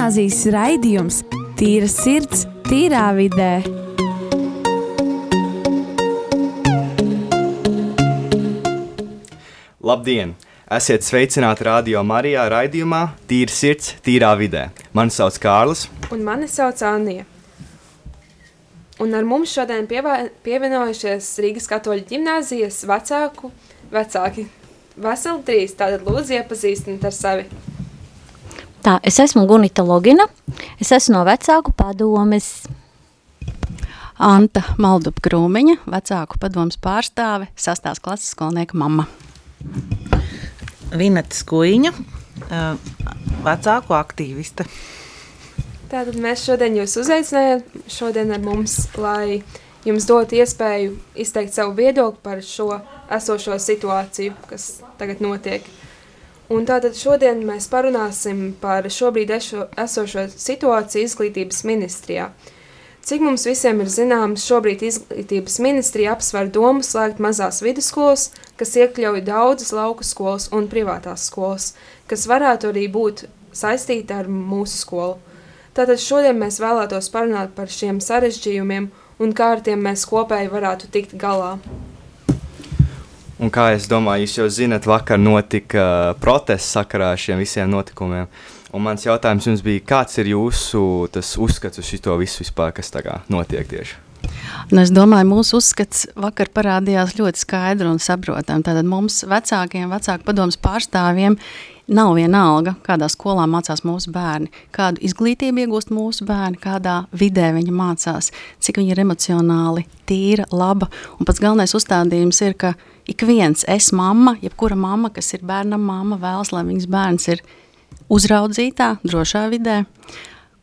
ģimnāzijas raidījums Tīra sirds, tīrā vidē. Labdien! Esiet sveicināti Radio Marijā raidījumā Tīra sirds, tīrā vidē. Mani sauc Kārlis. Un mani sauc Anija. Un ar mums šodien pievienojušies Rīgas katoļu ģimnāzijas vecāku vecāki. Veseli trīs, tātad lūdzu iepazīstināt ar sevi. Tā, es esmu Gunita Logina, es esmu no vecāku padomes. Anta Maldup Krūmiņa, vecāku padomas pārstāve, sastās klases skolnieka mamma. Vineta Skuiņa, vecāku aktīviste. Tātad mēs šodien jūs uzaicinājām šodien ar mums, lai jums dotu iespēju izteikt savu viedokli par šo esošo situāciju, kas tagad notiek. Un tātad šodien mēs parunāsim par šobrīd ešo, esošo situāciju izglītības ministrijā. Cik mums visiem ir zināms, šobrīd izglītības ministrija apsver domu slēgt mazās vidusskolas, kas iekļauj daudzas lauku skolas un privātās skolas, kas varētu arī būt saistīta ar mūsu skolu. Tātad šodien mēs vēlētos parunāt par šiem sarežģījumiem un kā ar tiem mēs kopēji varētu tikt galā. Un kā es domāju, jūs jau zinat, vakar notika uh, protests sakarā ar šiem visiem notikumiem. Un mans jautājums jums bija, kāds ir jūsu uzskats uz šo visu vispār, kas tagad notiek tieši? Nu, es domāju, mūsu uzskats vakar parādījās ļoti skaidri un saprotami. Tātad mums, vecākiem, vecāku padomus pārstāvjiem, nav vienalga, kādā skolā mācās mūsu bērni, kādu izglītību iegūst mūsu bērni, kādā vidē viņi mācās, cik viņi ir emocionāli tīra, laba. Un pats galvenais uzstādījums ir, ka ik viens, es mamma, jebkura mamma, kas ir bērnam mamma, vēlas, lai viņas bērns ir uzraudzītā, drošā vidē,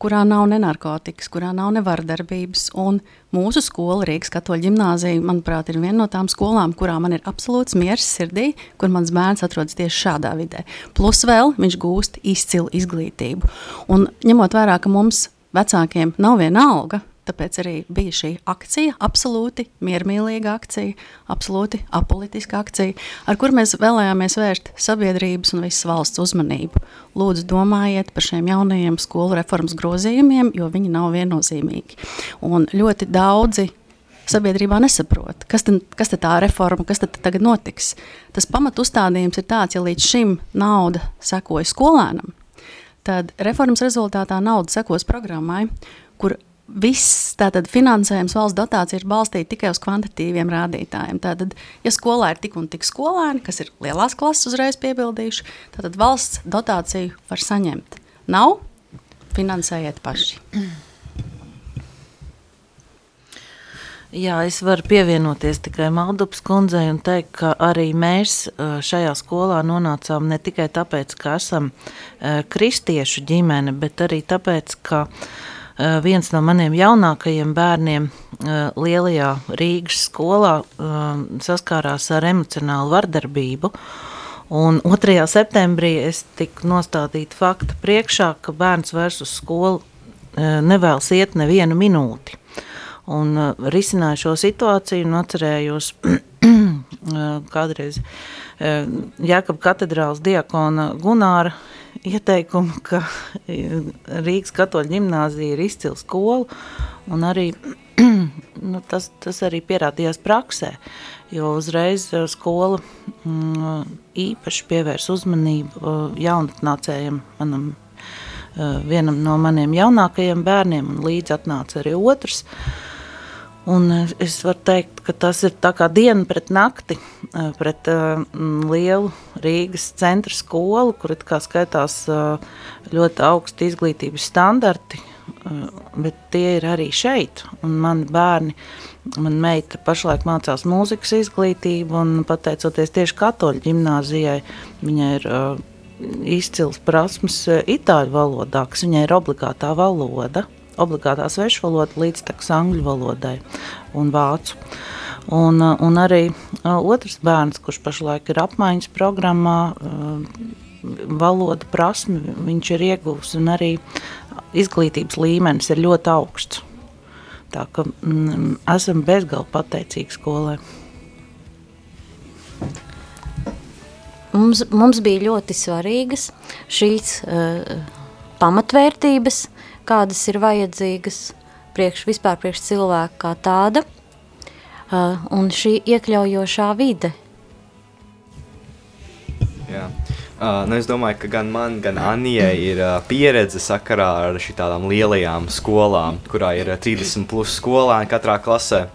kurā nav ne narkotikas, kurā nav ne vardarbības. Un mūsu skola, Rīgas katoļa ģimnāzija, manuprāt, ir viena no tām skolām, kurā man ir absolūts miers sirdī, kur mans bērns atrodas tieši šādā vidē. Plus vēl viņš gūst izcilu izglītību. Un ņemot vērā, ka mums vecākiem nav viena alga, Tāpēc arī bija šī akcija, absolūti miermīlīga akcija, absolūti apolitiska akcija, ar kur mēs vēlējāmies vērst sabiedrības un visas valsts uzmanību. Lūdzu, domājiet par šiem jaunajiem skolu reformas grozījumiem, jo viņi nav viennozīmīgi. Un ļoti daudzi sabiedrībā nesaprot, kas, ten, kas te tā reforma, kas tad tagad notiks. Tas pamat uzstādījums ir tāds, ja līdz šim nauda sekoja skolēnam, tad reformas rezultātā nauda sekos programmai, kur viss tātad finansējums valsts dotācija ir balstīta tikai uz kvantitīviem rādītājiem. Tātad, ja skolā ir tik un tik skolēni, kas ir lielās klases uzreiz piebildījuši, tad valsts dotāciju var saņemt. Nav, finansējiet paši. Jā, es varu pievienoties tikai Maldupas kundzei un teikt, ka arī mēs šajā skolā nonācām ne tikai tāpēc, ka esam kristiešu ģimene, bet arī tāpēc, ka uh, viens no maniem jaunākajiem bērniem eh, lielajā Rīgas skolā eh, saskārās ar emocionālu vardarbību. Un 2. septembrī es tiku nostādīta fakta priekšā, ka bērns vairs uz skolu nevēlas iet nevienu minūti. Un risināju šo situāciju un atcerējos kādreiz Jākab katedrāls diakona Gunāra ieteikumu, ka Rīgas katoļu ģimnāzija ir izcila skola, un arī nu, tas, tas arī pierādījās praksē, jo uzreiz uh, skola mm, īpaši pievērs uzmanību uh, jaunatnācējiem manam, vienam no maniem jaunākajiem bērniem, un līdz atnāca arī otrs, Un es varu teikt, ka tas ir tā kā diena pret nakti, pret lielu Rīgas centra skolu, kur it kā skaitās ļoti augsti izglītības standarti, bet tie ir arī šeit. Un mani bērni, man meita pašlaik mācās mūzikas izglītību, un pateicoties tieši katoļu ģimnāzijai, viņai ir izcils prasmes itāļu valodā, kas viņai ir obligātā valoda obligātā svešvaloda līdztekus angļu valodai un vācu. Un, un arī otrs bērns, kurš pašlaik ir apmaiņas programmā, valoda prasmi viņš ir ieguvis un arī izglītības līmenis ir ļoti augsts. Tā ka mm, esam bezgalīgi pateicīgi skolai. Mums, mums bija ļoti svarīgas šīs uh, pamatvērtības, kādas ir vajadzīgas priekš, vispār priekš cilvēku kā tāda, un šī iekļaujošā vide. Jā. Uh, nu es domāju, ka gan man, gan Anijai ir uh, pieredze sakarā ar šādām lielajām skolām, kurā ir uh, 30 plus skolēni katrā klasē.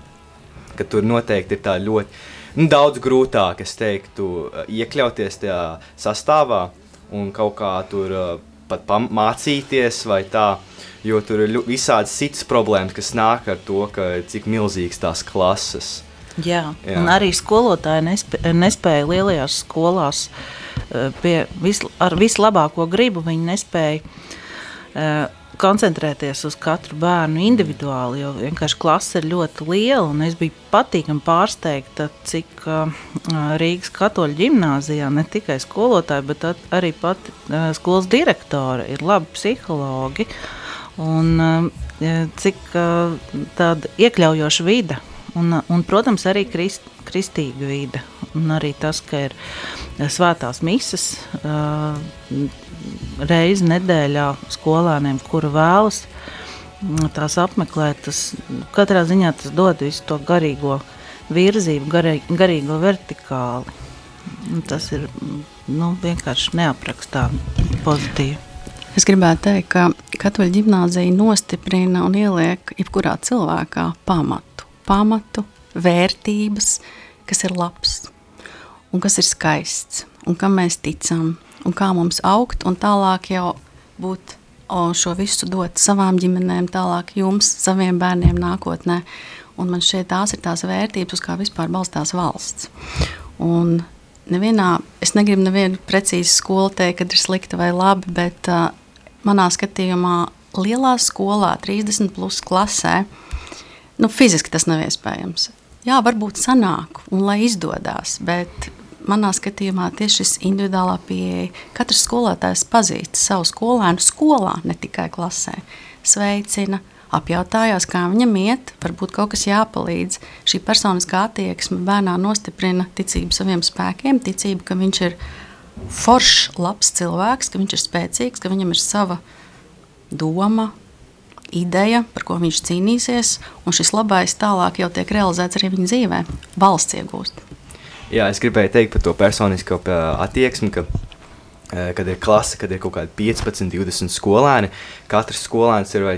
Tur noteikti ir tā ļoti nu, daudz grūtāk, es teiktu, uh, iekļauties tajā sastāvā un kaut kā tur uh, pat mācīties vai tā. Jo tur ir visādas citas problēmas, kas nāk ar to, ka cik milzīgas tās klases. Jā, Jā. un arī skolotāji nespē, nespēja lielajās skolās uh, pie vis, ar vislabāko gribu. Viņi nespēja uh, koncentrēties uz katru bērnu individuāli, jo vienkārši klase ir ļoti liela. Es biju patīkami pārsteigta, cik uh, Rīgas katoļu ģimnāzijā ne tikai skolotāji, bet at, arī pat uh, skolas direktori ir labi psihologi. Un, uh, cik uh, tāda iekļaujoša vide un, un protams, arī krist, kristīga vide. Un arī tas, ka ir svētās mises uh, reizi nedēļā skolēniem, kuru vēlas tās apmeklēt, tas katrā ziņā tas dod visu to garīgo virzību, garī, garīgo vertikāli. Un tas ir nu, vienkārši neaprakstām pozitīvi. Es gribētu teikt, ka katoļu ģimnāzija nostiprina un ieliek jebkurā cilvēkā pamatu pamatu, vērtības, kas ir labs un kas ir skaists un kam mēs ticam un kā mums augt un tālāk jau būt o, šo visu dot savām ģimenēm, tālāk jums, saviem bērniem nākotnē. Un man šeit tās ir tās vērtības, uz kā vispār balstās valsts. Un nevienā, es negribu nevienu precīzi skolu teikt, kad ir slikti vai labi, bet uh, manā skatījumā lielā skolā, 30 plus klasē, nu, fiziski tas nav iespējams. Jā, varbūt sanāk un lai izdodas, bet manā skatījumā tieši šis individuālā pieeja. Katrs skolotājs pazīst savu skolēnu skolā, ne tikai klasē. Sveicina, apjautājās, kā viņam iet, varbūt kaut kas jāpalīdz. Šī personiskā attieksme bērnā nostiprina ticību saviem spēkiem, ticību, ka viņš ir foršs, labs cilvēks, ka viņš ir spēcīgs, ka viņam ir sava doma, ideja, par ko viņš cīnīsies, un šis labais tālāk jau tiek realizēts arī viņa dzīvē. Valsts iegūst. Jā, es gribēju teikt par to personisko attieksmi, ka, kad ir klase, kad ir kaut kādi 15, 20 skolēni, katrs skolēns ir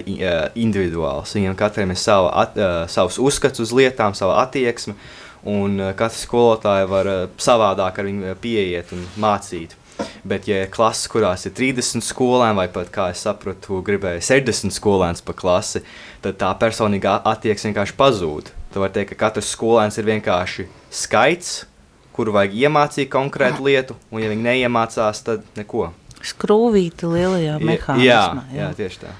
individuāls. Viņam katram ir sava, at, savs uzskats uz lietām, sava attieksme, un katrs skolotājs var savādāk ar viņu pieiet un mācīt. Bet, ja ir klases, kurās ir 30 skolēni, vai pat, kā es sapratu, gribēja 60 skolēns pa klasi, tad tā personīgā attieksme vienkārši pazūd. Tu vari teikt, ka katrs skolēns ir vienkārši skaits, kuru vajag iemācīt konkrētu lietu, un ja viņi neiemācās, tad neko. Skrūvīti lielajā mehānismā. Jā, jā, jā tieši tā.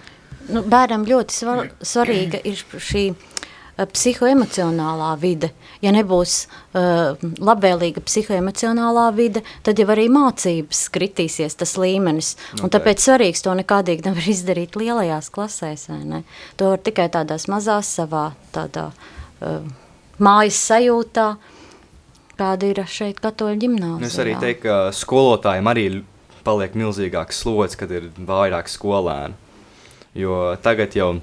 Nu, bērnam ļoti svar, svarīga ir šī Eh, psihoemocionālā vide. Ja nebūs uh, labvēlīga psihoemocionālā vide, tad jau arī mācības kritīsies tas līmenis. Okay. Tāpēc svarīgs to nekādīgi nevar izdarīt lielajās klasēs. To var tikai tādās mazās savā tādā, uh, mājas sajūtā, kāda ir šeit katoļu ģimnāzijā. Es arī teiktu, ka skolotājiem arī paliek milzīgāks slods, kad ir vairāk skolēnu. Jo tagad jau ir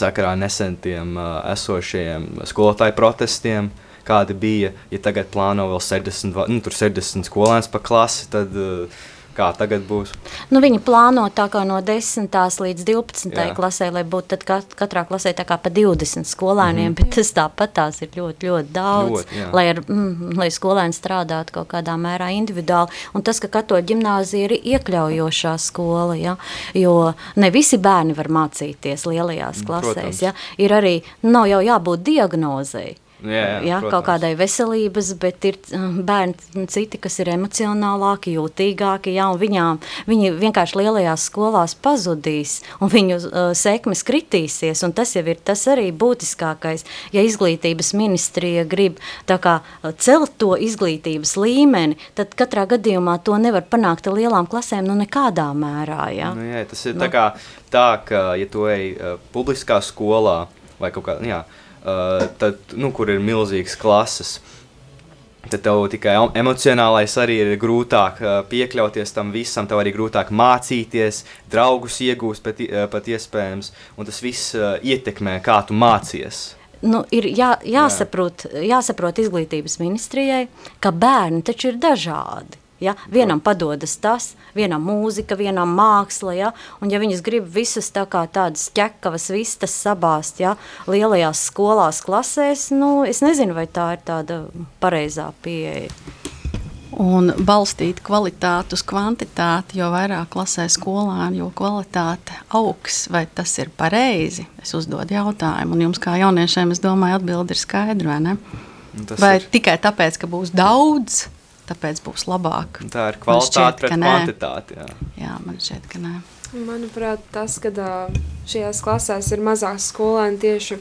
sakarā nesentiem uh, esošajiem skolotāju protestiem, kādi bija. Ja tagad plāno vēl 60, nu, 60 skolēns pa klasi, tad uh, Kā tagad būs? Nu, viņi plāno tā kā no 10. līdz 12. Jā. klasē, lai būtu kat katrā klasē tā kā pa 20 skolēniem, mm bet tas tāpat tās ir ļoti, ļoti daudz, ļoti, jā. lai, ar, mm, lai skolēni strādātu kaut kādā mērā individuāli. Un tas, ka katoļu ģimnāzija ir iekļaujošā skola, ja, jo ne visi bērni var mācīties lielajās mm, klasēs, Protams. ja, ir arī, nav jau jābūt diagnozei. Jā, jā, jā, kaut kādai veselības, bet ir um, bērni citi, kas ir emocionālāki, jūtīgāki, jā, un viņām, viņi vienkārši lielajās skolās pazudīs, un viņu uh, sekmes kritīsies, un tas jau ir tas arī būtiskākais. Ja izglītības ministrija grib tā kā uh, celt to izglītības līmeni, tad katrā gadījumā to nevar panākt ar lielām klasēm, nu nekādā mērā, jā. Nu, jā, tas ir nu. tā kā tā, ka, ja tu ej uh, publiskā skolā, vai kaut kā, jā, uh, uh, tad, nu, kur ir milzīgas klases. tad tev tikai em- emocionālais arī ir grūtāk uh, piekļauties tam visam, tev arī grūtāk mācīties, draugus iegūst pat, uh, pat iespējams, un tas viss ietekmē, kā tu mācies. Nu, ir jā, jāsaprot, jāsaprot izglītības ministrijai, ka bērni taču ir dažādi. Ja? Vienam padodas tas, vienam mūzika, vienam māksla. Ja? Un, ja viņas grib visas tā kā tādas ķekavas vistas sabāzt ja? lielajās skolās, klasēs, nu, es nezinu, vai tā ir tāda pareizā pieeja. Un balstīt kvalitāti uz kvantitāti, jo vairāk klasē skolēni, jo kvalitāte augs. Vai tas ir pareizi? Es uzdodu jautājumu. Un jums, kā jauniešiem, es domāju, atbildi ir skaidra. vai ne? Un Tas Vai ir, tikai tāpēc, ka būs daudz, tāpēc būs labāk? tā ir kvalitāte šķiet, pret kvantitāti. Jā. Jā, man šķiet, ka nē. Manuprāt, tas, ka šajās klasēs ir mazāk skolēni, tieši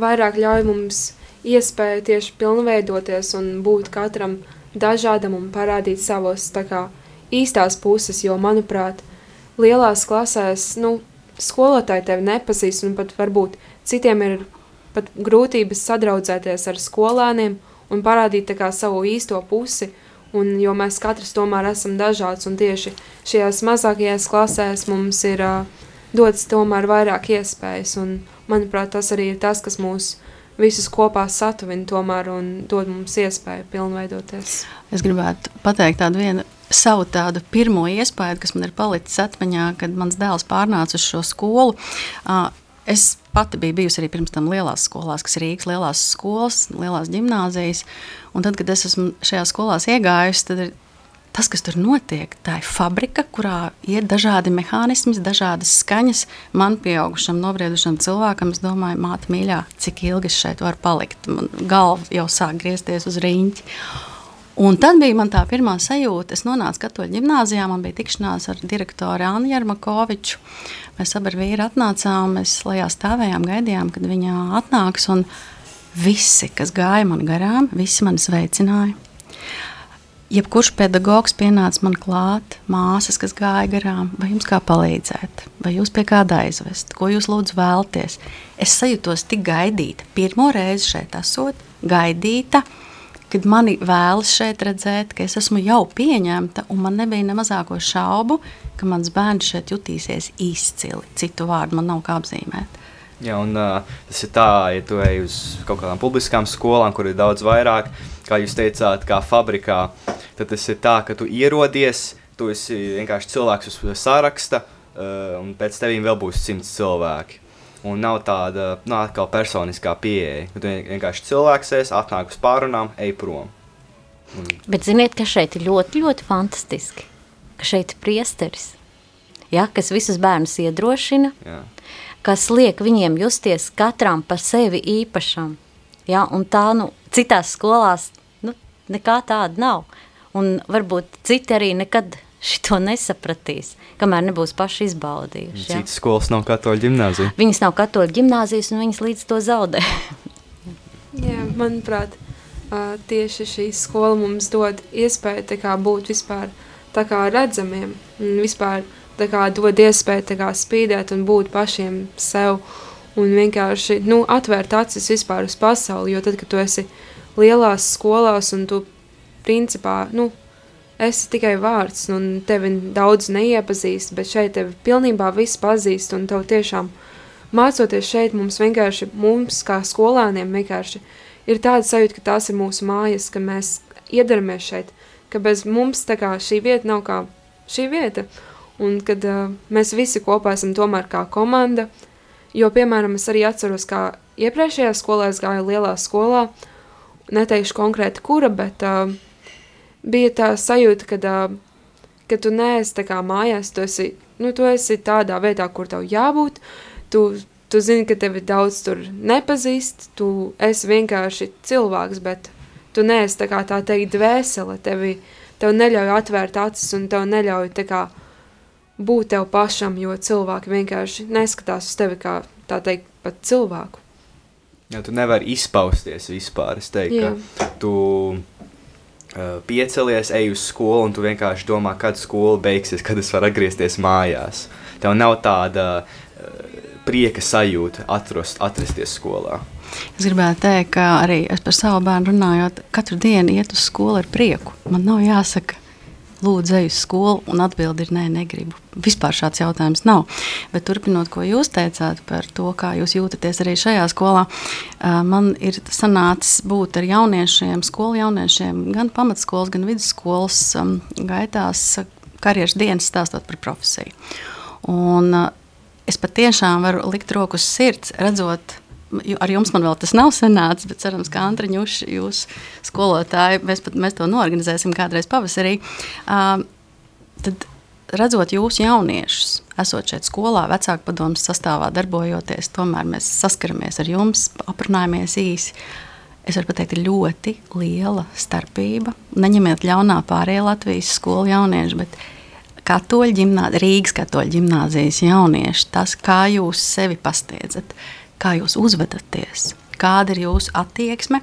vairāk ļauj mums iespēju tieši pilnveidoties un būt katram dažādam un parādīt savos tā kā, īstās puses. Jo, manuprāt, lielās klasēs nu, skolotāji tevi nepazīst, un pat varbūt citiem ir pat grūtības sadraudzēties ar skolēniem un parādīt tā kā, savu īsto pusi. Un, jo mēs katrs tomēr esam dažāds, un tieši šajās mazākajās klasēs mums ir uh, dots tomēr vairāk iespējas. Un, manuprāt, tas arī ir tas, kas mūs visus kopā satuvina tomēr un dod mums iespēju pilnveidoties. Es gribētu pateikt tādu vienu savu tādu pirmo iespēju, kas man ir palicis atmiņā, kad mans dēls pārnāca uz šo skolu. Ā, Es pati biju bijusi arī pirms tam lielās skolās, kas ir Rīgas lielās skolas, lielās gimnāzijas. Un tad, kad es esmu šajās skolās iegājusi, tad ir tas, kas tur notiek, tā ir fabrika, kurā ir dažādi mehānismi, dažādas skaņas. Man, pieaugušam, nobriedušam cilvēkam, es domāju, māte mīļā, cik ilgi es šeit varu palikt. Man galva jau sāk griezties uz riņķi. Un tad bija man tā pirmā sajūta. Es nonācu Katoļu gimnājā, man bija tikšanās ar direktoru Annu Jermakoviču. Mēs abi ar vīru atnācām, mēs lejā stāvējām, gaidījām, kad viņa atnāks. Un visi, kas gāja man garām, visi mani sveicināja. Jebkurš pedagogs pienāca man klāt, māsas, kas gāja garām, vai jums kā palīdzēt, vai jūs pie kāda aizvest, ko jūs lūdzu vēlties. Es sajūtos tik gaidīta. Pirmo reizi šeit esot, gaidīta, kad mani vēlas šeit redzēt, ka es esmu jau pieņemta, un man nebija ne mazāko šaubu, ka mans bērns šeit jutīsies izcili. Citu vārdu man nav kā apzīmēt. Jā, un uh, tas ir tā, ja tu ej uz kaut kādām publiskām skolām, kur ir daudz vairāk, kā jūs teicāt, kā fabrikā, tad tas ir tā, ka tu ierodies, tu esi vienkārši cilvēks uz saraksta, uh, un pēc tevīm vēl būs simts cilvēki. Un nav tāda nu, atkal personiskā pieeja. ka Tu vienkārši cilvēks esi, atnāk uz pārunām, ej prom. Un, Bet ziniet, ka šeit ir ļoti, ļoti fantastiski, ka šeit ir priesteris, ja, kas visus bērnus iedrošina, jā. kas liek viņiem justies katram par sevi īpašam. Ja, un tā, nu, citās skolās nu, nekā tāda nav. Un varbūt citi arī nekad šito nesapratīs, kamēr nebūs paši izbaudījuši. Ja. Citas skolas nav katoļu ģimnāzija. Viņas nav katoļu ģimnāzijas, un viņas līdz to zaudē. Jā, manuprāt, tieši šī skola mums dod iespēju kā, būt vispār tā kā redzamiem, un vispār tā kā, dod iespēju tā kā, spīdēt un būt pašiem sev, un vienkārši nu, atvērt acis vispār uz pasauli, jo tad, kad tu esi lielās skolās un tu principā, nu, esi tikai vārds, un tevi daudz neiepazīst, bet šeit tevi pilnībā viss pazīst, un tev tiešām mācoties šeit, mums vienkārši, mums kā skolēniem, vienkārši ir tāda sajūta, ka tās ir mūsu mājas, ka mēs iedaramies šeit, ka bez mums tā kā šī vieta nav kā šī vieta, un kad uh, mēs visi kopā esam tomēr kā komanda, jo, piemēram, es arī atceros, kā iepriekšējā skolā es gāju lielā skolā, neteikšu konkrēti kura, bet uh, bija tā sajūta, kad, ka tu neesi tā kā mājās, tu esi, nu, tu esi tādā vietā, kur tev jābūt, tu, tu zini, ka tevi daudz tur nepazīst, tu esi vienkārši cilvēks, bet tu neesi tā kā tā teikt dvēsele, tevi, tev neļauj atvērt acis un tev neļauj tā kā būt tev pašam, jo cilvēki vienkārši neskatās uz tevi kā tā teikt pat cilvēku. Jā, tu nevari izpausties vispār. Es teiktu, ka tu piecelies, ej uz skolu un tu vienkārši domā, kad skola beigsies, kad es varu atgriezties mājās. Tev nav tāda uh, prieka sajūta atrast, atrasties skolā. Es gribētu teikt, ka arī es par savu bērnu runājot, katru dienu iet uz skolu ar prieku. Man nav jāsaka, lūdzu, ej uz skolu, un atbildi ir nē, negribu. Vispār šāds jautājums nav. Bet turpinot, ko jūs teicāt par to, kā jūs jūtaties arī šajā skolā, man ir sanācis būt ar jauniešiem, skolu jauniešiem, gan pamatskolas, gan vidusskolas gaitās, karjeras dienas stāstot par profesiju. Un es patiešām varu likt roku uz sirds, redzot ar jums man vēl tas nav sanācis, bet cerams, ka Antriņš, jūs skolotāji, mēs, pat, mēs to norganizēsim kādreiz pavasarī. Uh, tad redzot jūsu jauniešus, esot šeit skolā, vecāku padomus sastāvā darbojoties, tomēr mēs saskaramies ar jums, aprunājamies īsi. Es varu pateikt, ir ļoti liela starpība. Neņemiet ļaunā pārējie Latvijas skolu jaunieši, bet katoļu ģimnāzijas, Rīgas katoļu ģimnāzijas jaunieši, tas, kā jūs sevi pastiedzat, uh, kā jūs uzvedaties, kāda ir jūsu attieksme,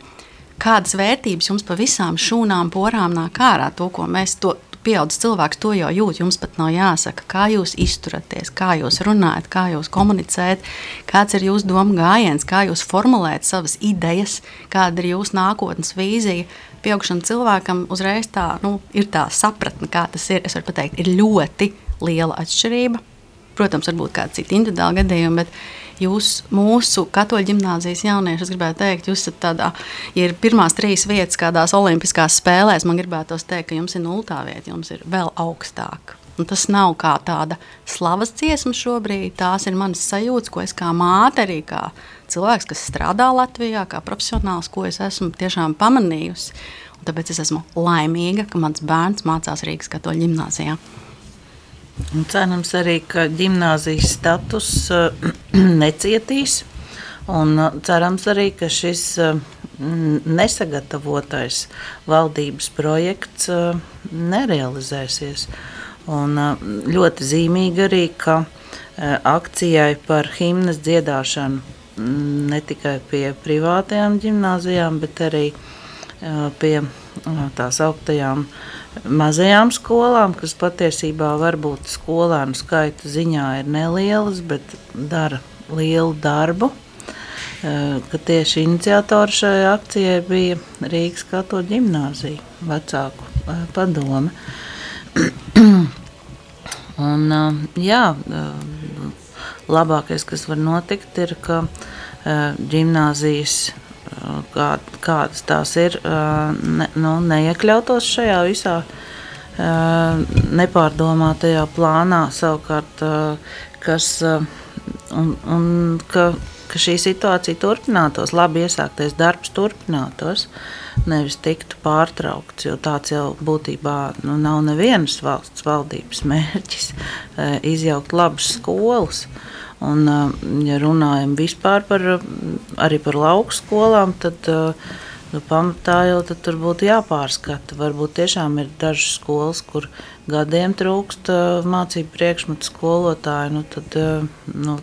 kādas vērtības jums pa visām šūnām, porām nāk ārā. To, ko mēs to pieaugušas cilvēks to jau jūt, jums pat nav jāsaka, kā jūs izturaties, kā jūs runājat, kā jūs komunicējat, kāds ir jūsu domu gājiens, kā jūs formulējat savas idejas, kāda ir jūsu nākotnes vīzija. Pieaugušam cilvēkam uzreiz tā nu, ir tā sapratne, kā tas ir. Es varu pateikt, ir ļoti liela atšķirība. Protams, varbūt kāda cita individuāla gadījuma, bet jūs, mūsu katoļu ģimnāzijas jaunieši, es gribētu teikt, jūs esat tādā, ja ir pirmās trīs vietas kādās olimpiskās spēlēs, man gribētu teikt, ka jums ir nultā vieta, jums ir vēl augstāk. Un tas nav kā tāda slavas dziesma šobrīd. Tās ir manas sajūtas, ko es kā māte, arī kā cilvēks, kas strādā Latvijā, kā profesionāls, ko es esmu tiešām pamanījusi. Un tāpēc es esmu laimīga, ka mans bērns mācās Rīgas katoļu ģimnāzijā. Cerams arī, ka gimnāzijas status uh, necietīs. Un uh, cerams arī, ka šis uh, nesagatavotais valdības projekts nerealizēsies. Un, ļoti zīmīgi arī, ka akcijai par himnas dziedāšanu mm, ne tikai pie privātajām gimnāzijām, bet arī pie tās augtajām mazajām skolām, kas patiesībā varbūt skolēnu skaita ziņā ir nelielas, bet dara lielu darbu. Eh, ka tieši iniciatori šai akcijai bija Rīgas katoļu ģimnāzija, vecāku eh, padome. Un, eh, jā, labākais, kas var notikt, ir, ka ģimnāzijas kā, kādas tās ir, ne, nu, neiekļautos šajā visā nepārdomātajā plānā. Savukārt, kas, un, un, ka, ka šī situācija turpinātos, labi iesāktais darbs turpinātos, nevis tiktu pārtraukts. Jo tāds jau būtībā nu, nav nevienas valsts valdības mērķis izjaukt labas skolas. Un, ja runājam vispār par, arī par lauku skolām, tad nu, pamatā jau tur būtu jāpārskata. Varbūt tiešām ir dažas skolas, kur gadiem trūkst mācību priekšmetu skolotāju. Nu, tad, nu,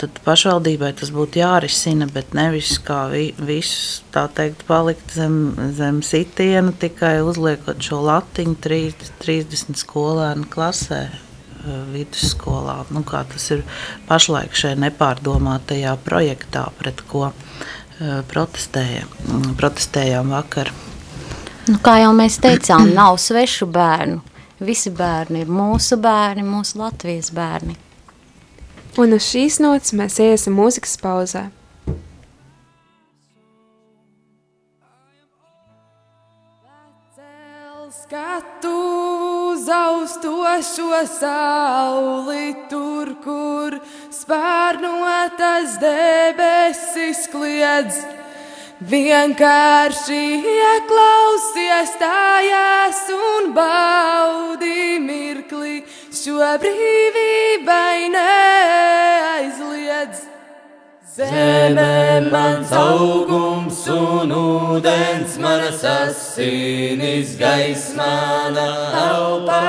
tad pašvaldībai tas būtu jārisina, bet nevis kā vi, visus tā teikt, palikt zem, zem sitiena, tikai uzliekot šo latiņu 30, 30 skolēnu klasē. Vidusskolā. Nu, kā tas ir pašlaik šajā nepārdomātajā projektā, pret ko eh, protestējām, mm, protestējām vakar. Nu, kā jau mēs teicām, nav svešu bērnu. Visi bērni ir mūsu bērni, mūsu Latvijas bērni. Un uz šīs nots mēs iesim mūzikas pauzē. Skatu zaustošo sauli tur, kur spārnotas debesis kliedz. Vienkārši ieklausies tājās un baudi mirkli, šo brīvībai neaizliedz. Zeme mans augums un ūdens manas asinis gaismā, elpa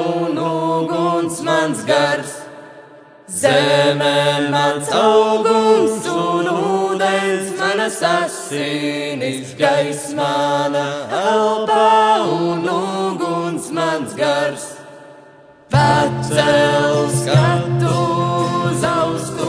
un uguns mans gars. Zeme mans augums un ūdens manas asinis gaismā, elpa un uguns mans gars. Pacels skatu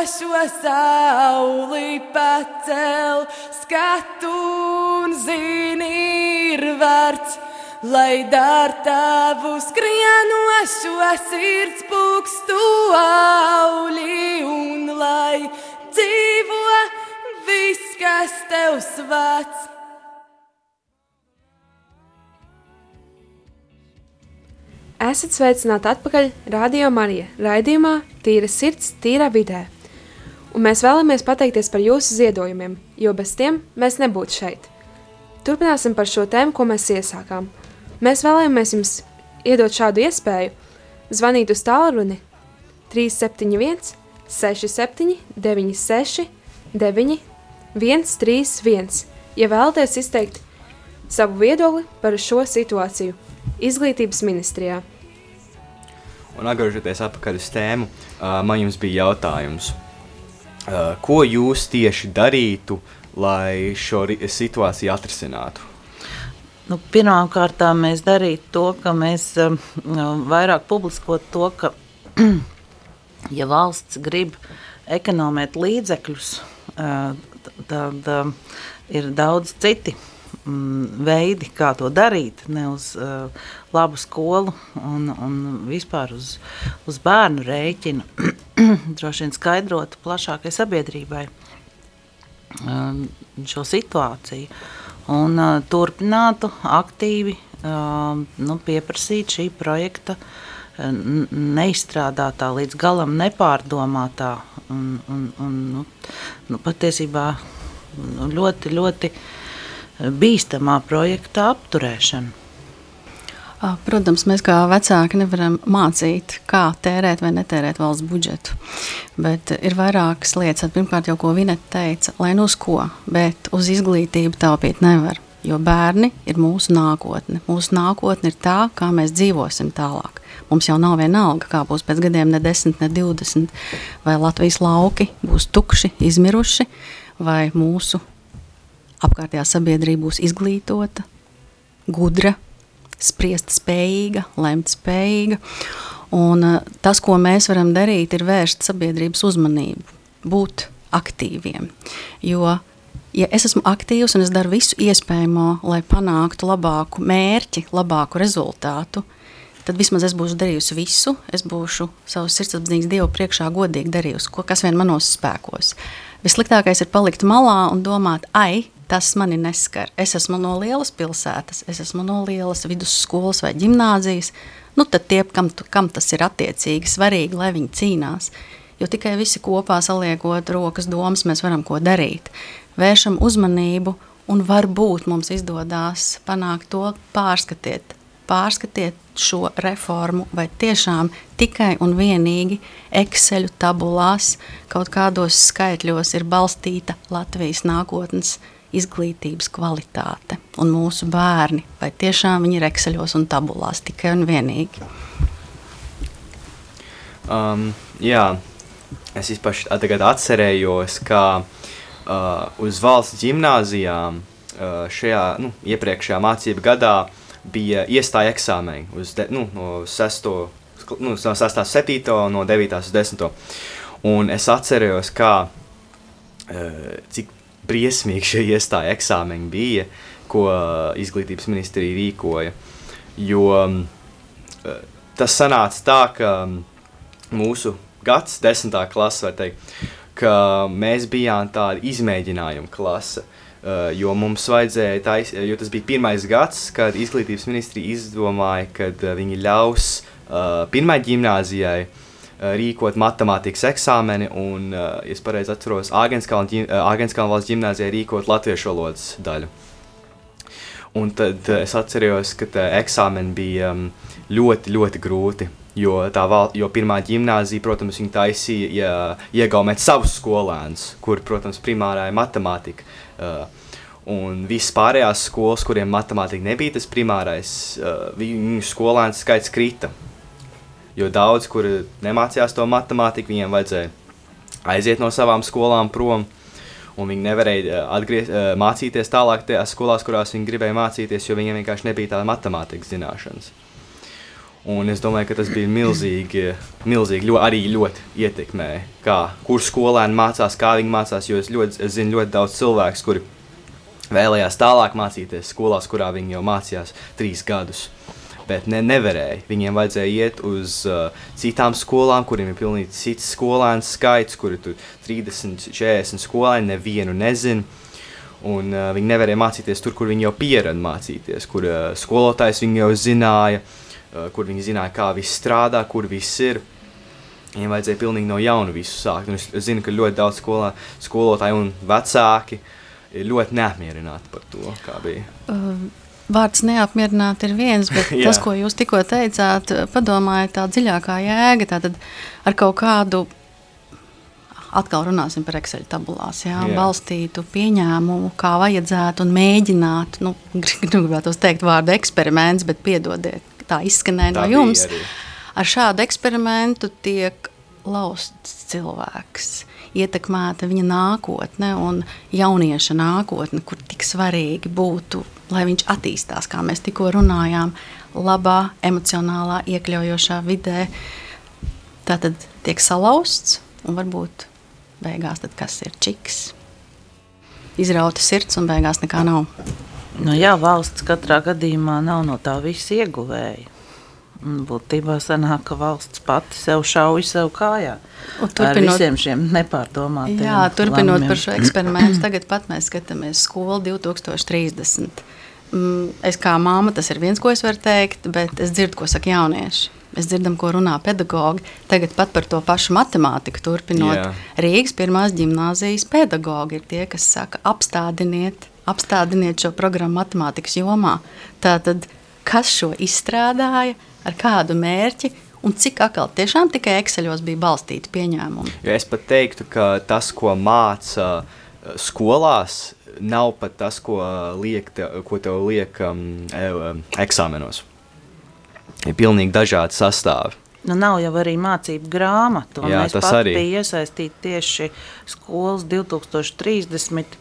austošo sauli, pacel skatu un zini ir vērts, lai dar tavu skrienošo sirds pukstu auli un lai dzīvo viss, kas tev svats. Esat sveicināti atpakaļ Radio Marija raidījumā Tīra sirds, tīrā vidē. Un mēs vēlamies pateikties par jūsu ziedojumiem, jo bez tiem mēs nebūtu šeit. Turpināsim par šo tēmu, ko mēs iesākām. Mēs vēlamies jums iedot šādu iespēju zvanīt uz tālruni 371 67 96 9 131, ja vēlaties izteikt savu viedokli par šo situāciju izglītības ministrijā. Un atgriežoties atpakaļ uz tēmu, man jums bija jautājums, uh, ko jūs tieši darītu, lai šo situāciju atrisinātu? Nu, Pirmkārt, mēs darītu to, ka mēs um, vairāk publiskotu to, ka, ja valsts grib ekonomēt līdzekļus, uh, tad um, ir daudz citi mm, veidi, kā to darīt. Ne uz uh, labu skolu un, un vispār uz, uz bērnu rēķinu. Droši vien skaidrot plašākai sabiedrībai um, šo situāciju un uh, turpinātu aktīvi um, nu, pieprasīt šī projekta neizstrādātā, līdz galam nepārdomātā un, un, un nu, nu, patiesībā ļoti, ļoti bīstamā projekta apturēšana. Protams, mēs kā vecāki nevaram mācīt, kā tērēt vai netērēt valsts budžetu. Bet ir vairākas lietas. Pirmkārt, jau ko Vineta teica, lai nu uz ko, bet uz izglītību taupīt nevar. Jo bērni ir mūsu nākotne. Mūsu nākotne ir tā, kā mēs dzīvosim tālāk. Mums jau nav vienalga, kā būs pēc gadiem, ne 10, ne 20, vai Latvijas lauki būs tukši, izmiruši, vai mūsu apkārtējā sabiedrība būs izglītota, gudra, spriest spējīga, lemt spējīga. Un, uh, tas, ko mēs varam darīt, ir vērst sabiedrības uzmanību, būt aktīviem. Jo, ja es esmu aktīvs un es daru visu iespējamo, lai panāktu labāku mērķi, labāku rezultātu, tad vismaz es būšu darījusi visu. Es būšu savus sirdsapziņas dievu priekšā godīgi darījusi, ko, kas vien manos spēkos. Vissliktākais ir palikt malā un domāt, ai, tas mani neskar. Es esmu no lielas pilsētas, es esmu no lielas vidusskolas vai gimnāzijas. Nu, tad tie, kam, kam tas ir attiecīgi svarīgi, lai viņi cīnās. Jo tikai visi kopā saliekot rokas domas, mēs varam ko darīt. Vēršam uzmanību, un varbūt mums izdodas panākt to pārskatiet. Pārskatiet šo reformu, vai tiešām tikai un vienīgi Excel tabulās, kaut kādos skaitļos ir balstīta Latvijas nākotnes izglītības kvalitāte un mūsu bērni, vai tiešām viņi ir ekseļos un tabulās tikai un vienīgi? Um, jā, es īpaši tagad atcerējos, ka uh, uz valsts ģimnāzijām uh, šajā nu, iepriekšējā mācību gadā bija iestāja eksāmeni uz de, nu, no 6. Nu, no 6. 7. no 9. uz 10. Un es atceros, kā, uh, cik briesmīgi šie iestāja eksāmeni bija, ko izglītības ministrija rīkoja. Jo eh, tas sanāca tā, ka mūsu gads, desmitā klase, var teikt, ka mēs bijām tāda izmēģinājuma klase. Uh, jo mums vajadzēja, tais, jo tas bija pirmais gads, kad izglītības ministrija izdomāja, ka uh, viņi ļaus uh, pirmai gimnāzijai uh, rīkot matemātikas eksāmeni, un, ja es pareizi atceros, Āgenskalna valsts ģimnāzijā rīkot latviešu valodas daļu. Un tad es atceros, ka eksāmeni bija ļoti, ļoti grūti. Jo, val, jo pirmā gimnāzija, protams, viņa taisīja ja, iegaumēt savus skolēnus, kur, protams, primārā ir matemātika. Uh, un visas pārējās skolas, kuriem matemātika nebija tas primārais, uh, viņu skolēnu skaits krita. Jo daudz, kuri nemācījās to matemātiku, viņiem vajadzēja aiziet no savām skolām prom. Un viņi nevarēja eh, atgriez, eh, mācīties tālāk tajās skolās, kurās viņi gribēja mācīties, jo viņiem vienkārši nebija tāda matemātikas zināšanas. Un es domāju, ka tas bija milzīgi, milzīgi ļo, arī ļoti ietekmēja, kā, kur skolēni mācās, kā viņi mācās. Jo es, ļoti, es zinu ļoti daudz cilvēku, kuri vēlējās tālāk mācīties skolās, kurā viņi jau mācījās trīs gadus bet ne, nevarēja. Viņiem vajadzēja iet uz uh, citām skolām, kuriem ir pilnīgi cits skolēnu skaits, kuri tur 30, 40 skolēni nevienu nezina. Un, uh, viņi nevarēja mācīties tur, kur viņi jau pierada mācīties, kur uh, skolotājs viņi jau zināja, uh, kur viņi zināja, kā viss strādā, kur viss ir. Viņiem vajadzēja pilnīgi no jauna visu sākt. Un es, es zinu, ka ļoti daudz skolā, skolotāji un vecāki ir ļoti neapmierināti par to, kā bija. Um Vārds neapmierināt ir viens, bet tas, ko jūs tikko teicāt, padomājiet tā dziļākā jēga, tātad ar kaut kādu, atkal runāsim par Excel tabulās, jā, jā. balstītu pieņēmumu, kā vajadzētu un mēģināt, nu, gribētu teikt vārdu eksperiments, bet piedodiet, tā izskanēja no jums. Ar šādu eksperimentu tiek lausts cilvēks ietekmēta viņa nākotne un jaunieša nākotne, kur tik svarīgi būtu, lai viņš attīstās, kā mēs tikko runājām, labā, emocionālā, iekļaujošā vidē. Tā tad tiek salauzts un varbūt beigās tad kas ir čiks. Izrauta sirds un beigās nekā nav. Nu jā, valsts katrā gadījumā nav no tā visa ieguvēja. Būtībā sanāk, ka valsts pati sev šauj sev kājā. Un turpinot, ar visiem šiem nepārdomātiem Jā, turpinot lēmumiem. par šo eksperimentu, tagad pat mēs skatāmies skolu 2030. Mm, es kā māma, tas ir viens, ko es varu teikt, bet es dzirdu, ko saka jaunieši. Mēs dzirdam, ko runā pedagogi. Tagad pat par to pašu matemātiku turpinot. Jā. Rīgas pirmās gimnāzijas pedagogi ir tie, kas saka, apstādiniet, apstādiniet šo programmu matemātikas jomā. Tātad, kas šo izstrādāja, ar kādu mērķi un cik atkal tiešām tikai Excelos bija balstīti pieņēmumi? Jo es pat teiktu, ka tas, ko māca uh, skolās, nav pat tas, ko, liek, te, ko tev liek um, e, um, eksāmenos. Ir pilnīgi dažādi sastāvi. Nu, nav jau arī mācību grāmatu. Jā, Mēs tas arī. bija iesaistīti tieši skolas 2030.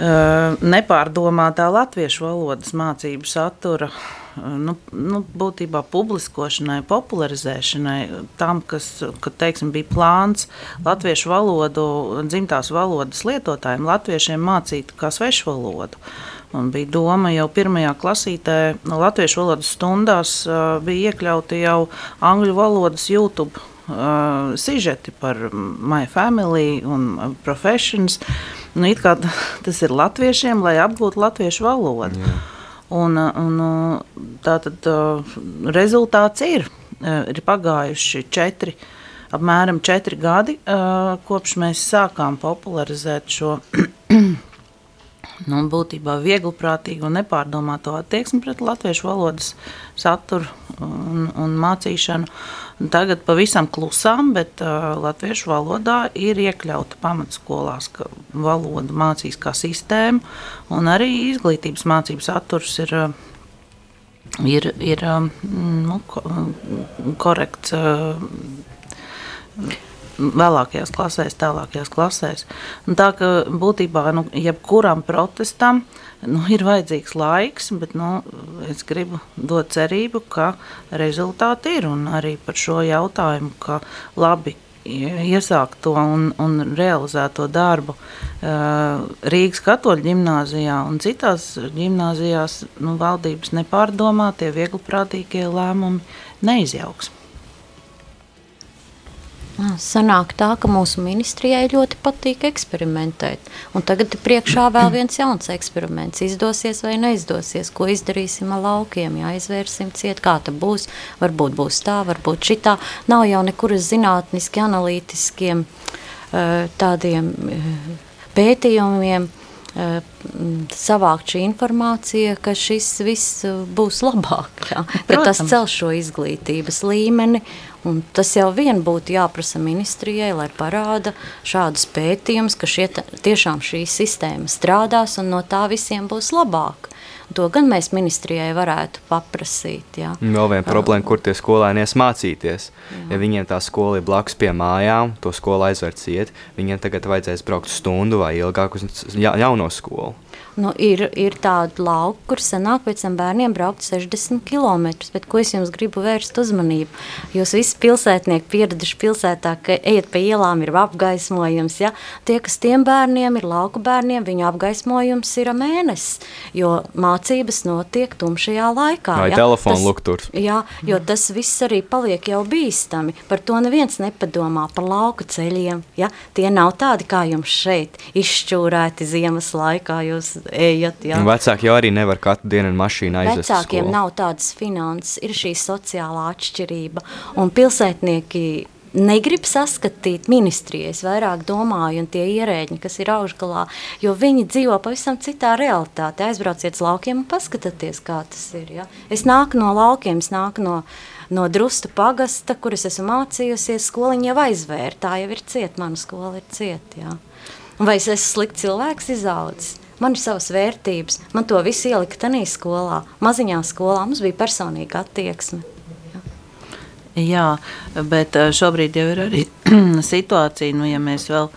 Uh, nepārdomātā latviešu valodas mācību satura uh, nu, nu, būtībā publiskošanai, popularizēšanai, tam, kas kad, teiksim, bija plāns latviešu valodu, dzimtās valodas lietotājiem, latviešiem mācīt kā svešu valodu. Un bija doma jau pirmajā klasītē, no latviešu valodas stundās bija iekļauti jau angļu valodas YouTube uh, sižeti par My Family un Professions. Nu, tas ir latviešiem, lai apgūtu latviešu valodu. Jā. Un, uh, un, uh, tā tad uh, rezultāts ir. Uh, Ir pagājuši četri, apmēram četri gadi, uh, kopš mēs sākām popularizēt šo nu, būtībā viegliprātīgu un nepārdomātu attieksmi pret latviešu valodas saturu un, un mācīšanu. Un tagad pavisam klusām, bet uh, latviešu valodā ir iekļauta pamatskolās, ka valoda mācīs kā sistēma, un arī izglītības mācību saturs ir, uh, ir, ir nu, ko, korekts. Uh, vēlākajās klasēs, tālākajās klasēs. Un tā ka būtībā nu, jebkuram protestam nu, ir vajadzīgs laiks, bet nu, es gribu dot cerību, ka rezultāti ir un arī par šo jautājumu, ka labi iesākt to un, un realizēt to darbu Rīgas katoļu ģimnāzijā un citās ģimnāzijās nu, valdības nepārdomātie, viegliprātīgie lēmumi neizjauks. Sanāk tā, ka mūsu ministrijai ļoti patīk eksperimentēt. Un tagad ir priekšā vēl viens jauns eksperiments. Izdosies vai neizdosies, ko izdarīsim ar laukiem, jā, izvērsim ciet, kā tas būs. Varbūt būs tā, varbūt šitā. Nav jau nekur zinātniski, analītiskiem eh, tādiem eh, pētījumiem savākt šī informācija, ka šis viss eh, būs labāk. Jā. Ka tas cel šo izglītības līmeni. Un tas jau vien būtu jāprasa ministrijai, lai parāda šādus pētījumus, ka šie, tiešām šī sistēma strādās un no tā visiem būs labāk. To gan mēs ministrijai varētu paprasīt. Jā. Vēl viena problēma, kur tie skolēni ies mācīties. Ja viņiem tā skola ir blakus pie mājām, to skolu aizver ciet, viņiem tagad vajadzēs braukt stundu vai ilgāk uz ja, jauno skolu. Nu, ir, ir tāda lauka, kur senāk pēc tam bērniem braukt 60 km. Bet ko es jums gribu vērst uzmanību? Jūs visi pilsētnieki pieraduši pilsētā, ka ejat pa ielām ir apgaismojums. Ja? Tie, kas tiem bērniem ir lauku bērniem, viņu apgaismojums ir mēnesis, jo mācības notiek tumšajā laikā. Vai ja? telefona lukturs. Jā, jo tas viss arī paliek jau bīstami. Par to neviens nepadomā, par lauku ceļiem. Ja? Tie nav tādi kā jums šeit, izšķūrēti ziemas laikā. Jūs ejat. Ja? Un Vecāki jau arī nevar katru dienu ar mašīnu aizvest. uz Vecākiem skolu. nav tādas finanses, ir šī sociālā atšķirība. Un pilsētnieki negrib saskatīt ministriju. Es vairāk domāju, un tie ierēģi, kas ir augšgalā, jo viņi dzīvo pavisam citā realitātē. Aizbrauciet uz laukiem un paskatieties, kā tas ir. Ja? Es nāku no laukiem, es nāku no, no drusta pagasta, kur es esmu mācījusies. Skoliņa jau aizvēra, tā jau ir cieta, mana skola ir cieta. Ja? Vai es esmu slikts cilvēks izaudzis? Man ir savas vērtības, man to visu ielika tajā skolā. Maziņā skolā mums bija personīga attieksme. Jā, bet eh, šobrīd jau ir arī situācija, nu, ja mēs vēl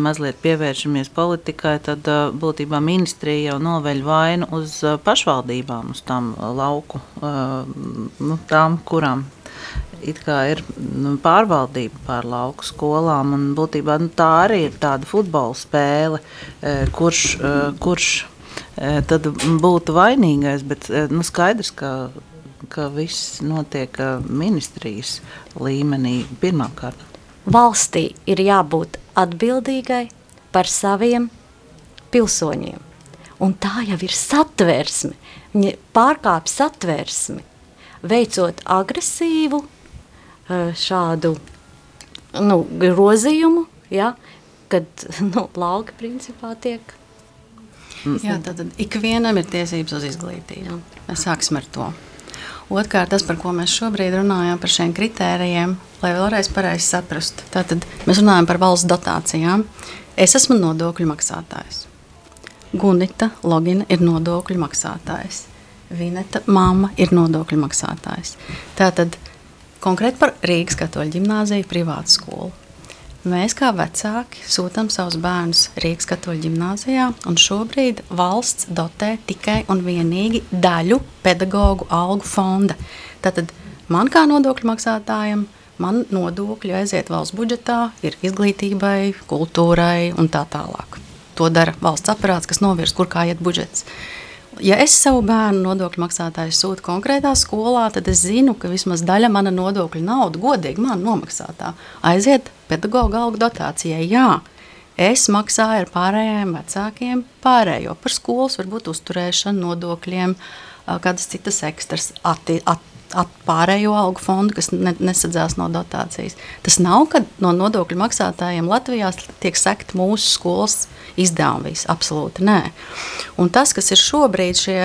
mazliet pievēršamies politikai, tad eh, būtībā ministrija jau noveļ vainu uz eh, pašvaldībām, uz tām lauku, nu, tām, kurām ir nu, pārvaldība pār lauku skolām. Būtībā nu, tā arī ir tāda futbola spēle, eh, kurš, eh, kurš eh, tad būtu vainīgais, bet nu, skaidrs, ka ka viss notiek ministrijas līmenī pirmkārt. Valstī ir jābūt atbildīgai par saviem pilsoņiem. Un tā jau ir satversme. Viņa pārkāpj satversmi. Veicot agresīvu šādu nu, grozījumu, ja, kad nu, lauki principā tiek. Jā, tad, tad ikvienam ir tiesības uz izglītību. Mēs sāksim ar to. Otrkārt, tas, par ko mēs šobrīd runājam, par šiem kritērijiem, lai vēlreiz pareizi saprastu. Tātad mēs runājam par valsts dotācijām. Es esmu nodokļu maksātājs. Gunita Logina ir nodokļu maksātājs. Vineta mamma ir nodokļu maksātājs. Tātad konkrēti par Rīgas katoļu ģimnāziju privātu skolu. Mēs kā vecāki sūtām savus bērnus Rīgas katoļu ģimnāzijā, un šobrīd valsts dotē tikai un vienīgi daļu pedagoģu algu fonda. Tātad man kā nodokļu maksātājam, man nodokļi aiziet valsts budžetā, ir izglītībai, kultūrai un tā tālāk. To dara valsts aparāts, kas novirz, kur kā iet budžets. Ja es savu bērnu nodokļu maksātāju sūtu konkrētā skolā, tad es zinu, ka vismaz daļa mana nodokļu nauda, godīgi man nomaksātā, aiziet pedagoģa algu dotācijai. Jā, es maksāju ar pārējiem vecākiem pārējo par skolas, varbūt uzturēšanu, nodokļiem, kādas citas ekstras, atti, at, at pārējo algu fondu, kas ne, nesadzās no dotācijas. Tas nav, ka no nodokļu maksātājiem Latvijā tiek sekta mūsu skolas izdevumi. Absolūti nē. Un tas, kas ir šobrīd šie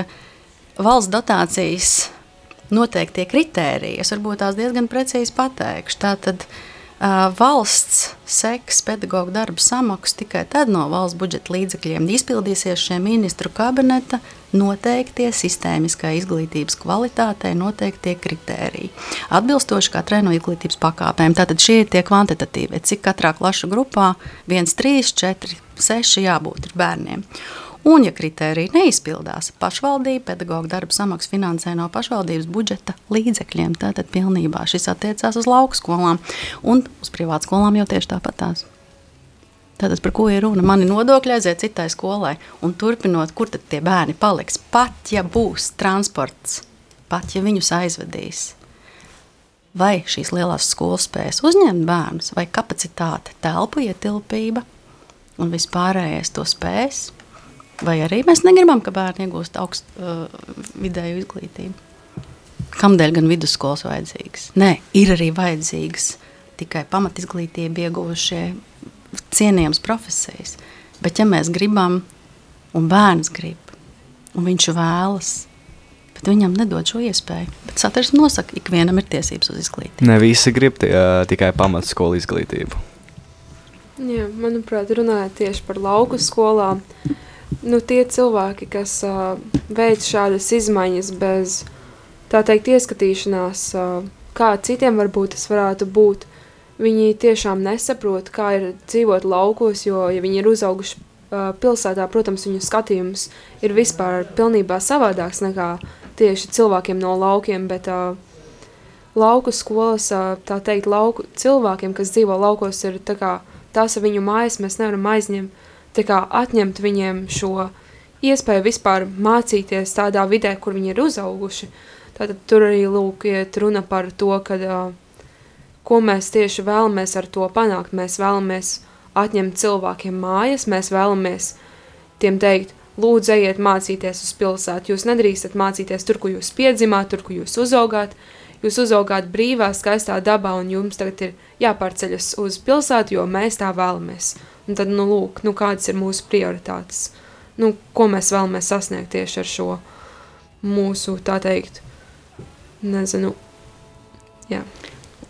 valsts dotācijas noteiktie kritēriji, es varbūt tās diezgan precīzi pateikšu. Tātad, uh, valsts seks pedagoģa darba samaksu tikai tad no valsts budžeta līdzekļiem izpildīsies šie ministru kabineta noteiktie sistēmiskai izglītības kvalitātei noteiktie kritēriji. Atbilstoši katrai no izglītības pakāpēm. Tātad šie ir tie kvantitatīvie, cik katrā klašu grupā 1, 3, 4, 6 jābūt bērniem. Un, ja kritērija neizpildās, pašvaldība pedagoģa darba samaksu finansē no pašvaldības budžeta līdzekļiem. Tātad pilnībā šis attiecās uz lauku skolām un uz privātu skolām jau tieši tāpatās. Tātad par ko ir runa? Mani nodokļi aiziet citai skolai, un turpinot, kur tad tie bērni paliks? Pat ja būs transports, pat ja viņus aizvedīs, vai šīs lielās skolas spēs uzņemt bērnus, vai kapacitāte, telpu ietilpība un vispārējais to spēs, Vai arī mēs negribam, ka bērni iegūst augstu uh, vidēju izglītību? Kamdēļ gan vidusskolas vajadzīgas? Nē, ir arī vajadzīgas tikai pamatizglītība ieguvušie cienījams profesijas. Bet ja mēs gribam, un bērns grib, un viņš vēlas, bet viņam nedod šo iespēju. Bet satversme nosaka, ka ikvienam ir tiesības uz izglītību. Ne visi grib tie, tikai pamatskolu izglītību. Jā, manuprāt, runājot tieši par lauku skolām, nu, tie cilvēki, kas uh, veic šādas izmaiņas bez, tā teikt, ieskatīšanās, uh, kā citiem varbūt tas varētu būt, viņi tiešām nesaprot, kā ir dzīvot laukos, jo, ja viņi ir uzauguši uh, pilsētā, protams, viņu skatījums ir vispār pilnībā savādāks nekā tieši cilvēkiem no laukiem, bet uh, lauku skolas, uh, tā teikt, lauku cilvēkiem, kas dzīvo laukos, ir tā kā tās ir viņu mājas, mēs nevaram aizņemt kā, atņemt viņiem šo iespēju vispār mācīties tādā vidē, kur viņi ir uzauguši. Tātad tur arī lūk, iet runa par to, ka, uh, ko mēs tieši vēlamies ar to panākt. Mēs vēlamies atņemt cilvēkiem mājas, mēs vēlamies tiem teikt, lūdzu, ejiet mācīties uz pilsētu. Jūs nedrīkstat mācīties tur, kur jūs piedzimāt, tur, kur jūs uzaugāt. Jūs uzaugāt brīvā, skaistā dabā, un jums tagad ir jāpārceļas uz pilsētu, jo mēs tā vēlamies. Un tad, nu, lūk, nu, kādas ir mūsu prioritātes, nu, ko mēs vēlamies sasniegt tieši ar šo mūsu, tā teikt, nezinu, jā.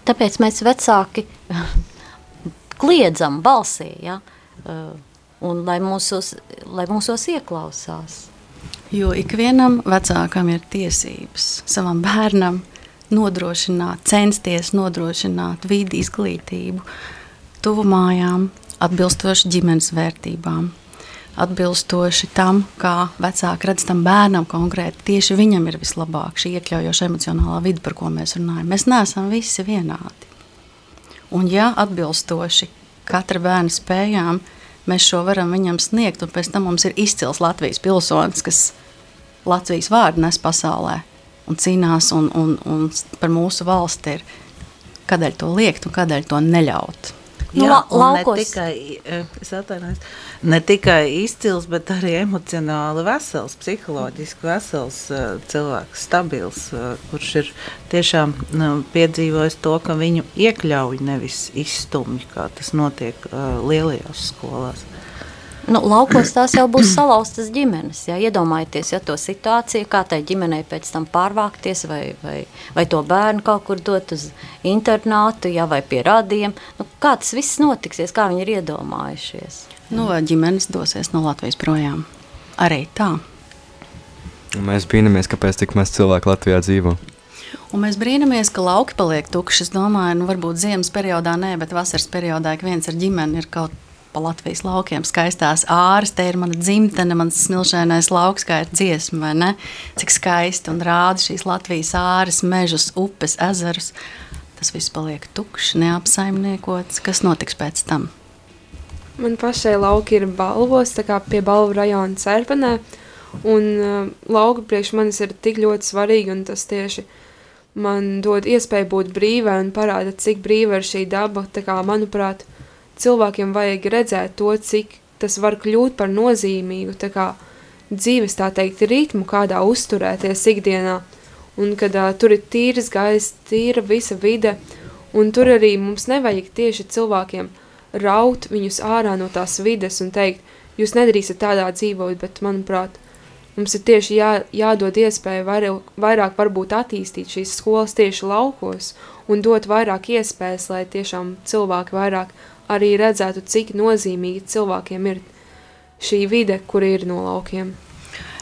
Tāpēc mēs vecāki kliedzam balsī, ja? Uh, un lai mūsos, lai mūsos ieklausās. Jo ikvienam vecākam ir tiesības savam bērnam nodrošināt, censties nodrošināt vidi izglītību, tuvu mājām, atbilstoši ģimenes vērtībām, atbilstoši tam, kā vecāki redz tam bērnam konkrēti. Tieši viņam ir vislabāk šī iekļaujoša emocionālā vide, par ko mēs runājam. Mēs neesam visi vienādi. Un ja atbilstoši katra bērna spējām, mēs šo varam viņam sniegt, un pēc tam mums ir izcils Latvijas pilsonis, kas Latvijas vārdu nes pasaulē un cīnās un, un, un par mūsu valsti ir, kādēļ to liekt un kādēļ to neļaut. Nu, Jā, la- ne tikai, es atvainojos, ne tikai izcils, bet arī emocionāli vesels, psiholoģiski vesels eh, cilvēks, stabils, eh, kurš ir tiešām piedzīvojis to, ka viņu iekļauj nevis izstumj, kā tas notiek lielajās skolās. Nu, laukos tās jau būs salauztas ģimenes. Jā. Iedomājieties, ja to situāciju, kā tai ģimenei pēc tam pārvākties, vai, vai, vai to bērnu kaut kur dot uz internātu, jā, vai pie radiem. Nu, kā tas viss notiksies, kā viņi ir iedomājušies. Nu, vai ģimenes dosies no Latvijas projām. Arī tā. Un mēs brīnamies, kāpēc tik maz cilvēku Latvijā dzīvo. Un mēs brīnamies, ka lauki paliek tukši. Es domāju, nu, varbūt ziemas periodā nē, bet vasaras periodā ik viens ar ģimeni ir kaut pa Latvijas laukiem skaistās āras. Te ir mana dzimtene, mans smilšainais lauks, kā ir dziesma, vai ne? Cik skaisti un rāda šīs Latvijas āras, mežus, upes, ezerus. Tas viss paliek tukšs, neapsaimniekots. Kas notiks pēc tam? Man pašai lauki ir balvos, tā kā pie balvu rajona Serpenē. Un uh, lauka priekš manis ir tik ļoti svarīgi, un tas tieši man dod iespēju būt brīvai un parāda, cik brīva ir šī daba. Tā kā, manuprāt, cilvēkiem vajag redzēt to, cik tas var kļūt par nozīmīgu kā, dzīves, tā teikt, ritmu, kādā uzturēties ikdienā. Un kad uh, tur ir tīrs gaiss, tīra visa vide, un tur arī mums nevajag tieši cilvēkiem raut viņus ārā no tās vides un teikt, jūs nedrīkstat tādā dzīvot, bet, manuprāt, mums ir tieši jā, jādod iespēja vairāk, vairāk varbūt attīstīt šīs skolas tieši laukos un dot vairāk iespējas, lai tiešām cilvēki vairāk arī redzētu, cik nozīmīgi cilvēkiem ir šī vide, kur ir no laukiem.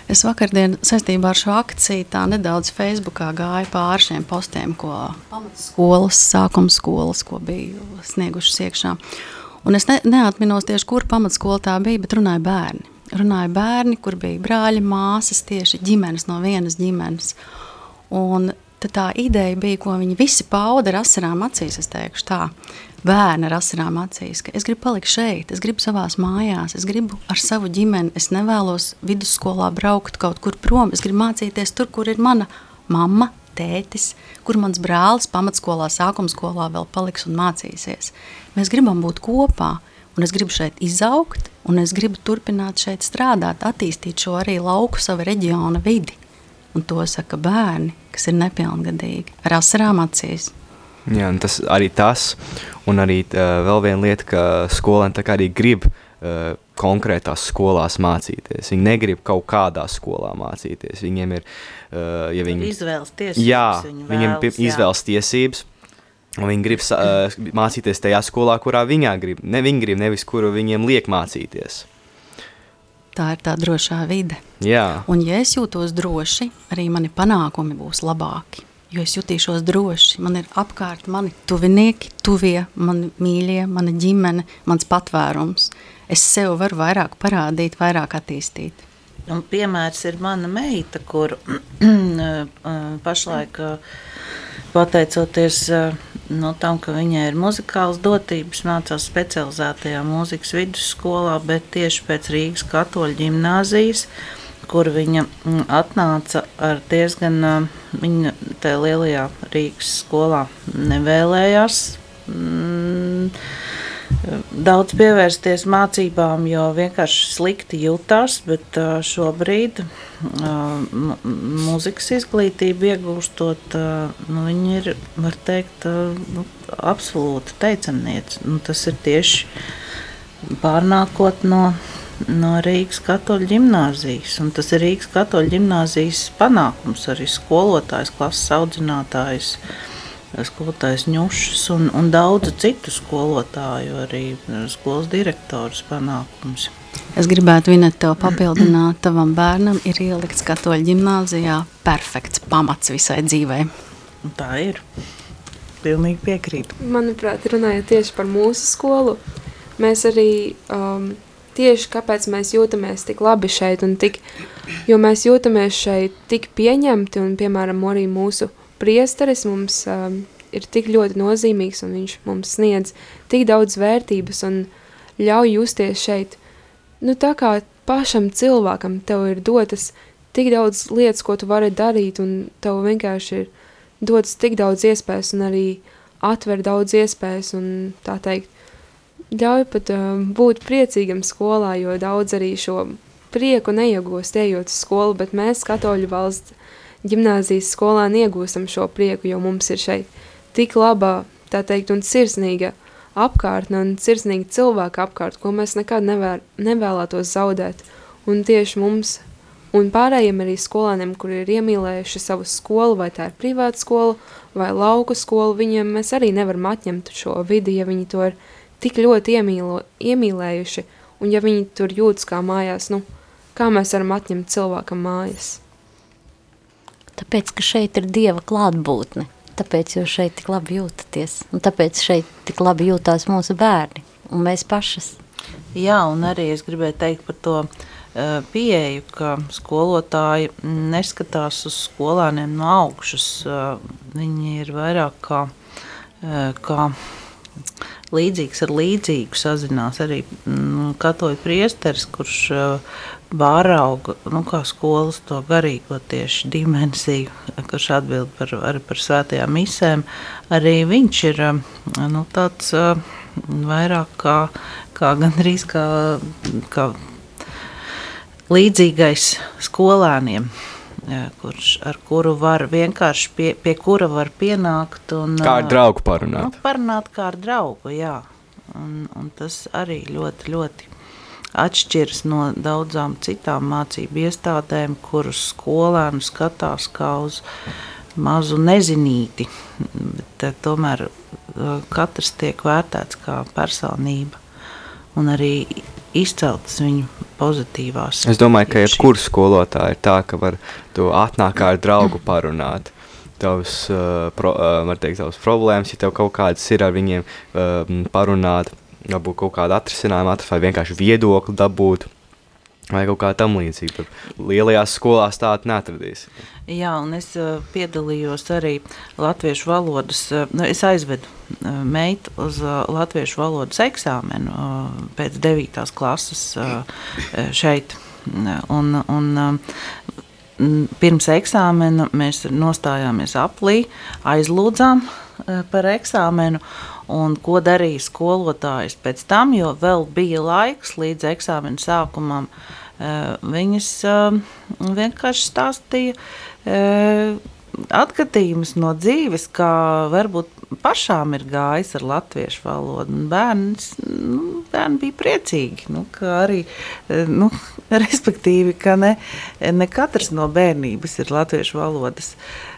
Es vakardien saistībā ar šo akciju tā nedaudz Facebookā gāju pāri šiem postiem, ko pamatskolas, sākuma skolas, ko bija sniegušas iekšā. Un es ne, neatminos tieši, kur pamatskola tā bija, bet runāja bērni. Runāja bērni, kur bija brāļi, māsas, tieši ģimenes no vienas ģimenes. Un tad tā ideja bija, ko viņi visi pauda ar asarām acīs, es teikšu tā. Bērni ar asarām acīs, ka es gribu palikt šeit, es gribu savās mājās, es gribu ar savu ģimeni, es nevēlos vidusskolā braukt kaut kur prom, es gribu mācīties tur, kur ir mana mamma, tētis, kur mans brālis pamatskolā, sākuma skolā vēl paliks un mācīsies. Mēs gribam būt kopā, un es gribu šeit izaugt, un es gribu turpināt šeit strādāt, attīstīt šo arī lauku sava reģiona vidi. Un to saka bērni, kas ir nepilngadīgi, ar asarām acīs. Jā, un tas arī tas, un arī uh, vēl viena lieta, ka skolēni tā kā arī grib uh, konkrētās skolās mācīties. Viņi negrib kaut kādā skolā mācīties. Viņiem ir, uh, ja viņi... Izvēles tiesības. Jā, viņi viņiem ir izvēles tiesības. Un viņi grib uh, mācīties tajā skolā, kurā viņi grib. Ne viņi grib, nevis kuru viņiem liek mācīties. Tā ir tā drošā vide. Jā, Un, ja es jūtos droši, arī mani panākumi būs labāki. Jo es jutīšos droši. Man ir apkārt mani tuvinieki, tuvie, mani mīļie, mana ģimene, mans patvērums. Es sev varu vairāk parādīt, vairāk attīstīt. Un piemērs ir mana meita, kur pašlaik, pateicoties no tam, ka viņai ir muzikāls dotības, mācās specializētajā mūzikas vidusskolā, bet tieši pēc Rīgas katoļu ģimnāzijas, kur viņa mm, atnāca ar diezgan, viņa tajā lielajā Rīgas skolā nevēlējās. Mm, daudz pievērsties mācībām, jo vienkārši slikti jutās, bet šobrīd mūzikas izglītību iegūstot, nu, viņi ir, var teikt, nu, absolūti teicamnieci. Nu, tas ir tieši pārnākot no, no Rīgas katoļu ģimnāzijas, un tas ir Rīgas katoļu ģimnāzijas panākums, arī skolotājs, klases audzinātājs, skolotājs ņušas un, un daudzu citu skolotāju, arī skolas direktors panākums. Es gribētu vinēt tev papildināt, tavam bērnam ir ielikts katoļu ģimnāzijā perfekts pamats visai dzīvei. Un tā ir. Pilnīgi piekrītu. Manuprāt, runājot tieši par mūsu skolu, mēs arī um, tieši kāpēc mēs jūtamies tik labi šeit, un tik, jo mēs jūtamies šeit tik pieņemti, un, piemēram, arī mūsu priesteris mums um, ir tik ļoti nozīmīgs, un viņš mums sniedz tik daudz vērtības un ļauj justies šeit. Nu, tā kā pašam cilvēkam tev ir dotas tik daudz lietas, ko tu vari darīt, un tev vienkārši ir dotas tik daudz iespējas, un arī atver daudz iespējas, un tā teikt, ļauj pat uh, būt priecīgam skolā, jo daudz arī šo prieku neiegūst ejot uz skolu, bet mēs katoļu valsts ģimnāzijas skolā iegūstam šo prieku, jo mums ir šeit tik laba, tā teikt, un sirsnīga apkārtne un sirsnīgi cilvēki apkārt, ko mēs nekad nevēr, nevēlētos zaudēt. Un tieši mums un pārējiem arī skolēniem, kuri ir iemīlējuši savu skolu, vai tā ir privāta skola vai lauku skola, viņiem mēs arī nevaram atņemt šo vidi, ja viņi to ir tik ļoti iemīlo, iemīlējuši, un ja viņi tur jūtas kā mājās, nu, kā mēs varam atņemt cilvēkam mājas? Tāpēc, ka šeit ir Dieva klātbūtne, tāpēc jūs šeit tik labi jūtaties, un tāpēc šeit tik labi jūtās mūsu bērni un mēs pašas. Jā, un arī es gribēju teikt par to uh, pieeju, ka skolotāji neskatās uz skolāniem no augšas. Uh, viņi ir vairāk kā, uh, kā līdzīgs ar līdzīgu sazinās arī mm, katoļu priesteris, kurš uh, vārauga, nu, kā skolas to garīgo tieši dimensiju, kurš atbild par, arī par svētajām misēm, arī viņš ir uh, nu, tāds uh, vairāk kā, kā gandrīz kā, kā līdzīgais skolēniem kurš, ar kuru var vienkārši pie, pie kura var pienākt. Un, kā ar draugu parunāt? Nu, parunāt kā ar draugu, jā. Un, un tas arī ļoti, ļoti atšķiras no daudzām citām mācību iestādēm, kuras skolēnu skatās kā uz mazu nezinīti. Bet, tomēr katrs tiek vērtēts kā personība un arī izceltas viņu pozitīvās. Es domāju, ka jebkurš skolotājs ir tā, ka var to atnākt ar draugu parunāt. Tavs, uh, pro, uh, teikt, tavs problēmas, ja tev kaut kādas ir ar viņiem uh, parunāt, varbūt kaut kādu atrisinājumu atrast vai vienkārši viedokli dabūt. Vai kaut kā tam līdzīga. Lielajās skolās tādu neatradīs. Jā, un es uh, piedalījos arī latviešu valodas. Uh, es aizvedu uh, meitu uz latviešu valodas eksāmenu pēc 9. klases šeit. Un, un, pirms eksāmena mēs nostājāmies aplī, aizlūdzām par eksāmenu. Un ko darīja skolotājs pēc tam, jo vēl bija laiks līdz eksāmena sākumam. Eh, viņas eh, vienkārši stāstīja eh, atgadījumus no dzīves, kā varbūt pašām ir gājis ar latviešu valodu. Bērns, nu, bērni bija priecīgi, nu, ka arī, nu, respektīvi, ka ne, ne katrs no bērnības ir latviešu valodas uh,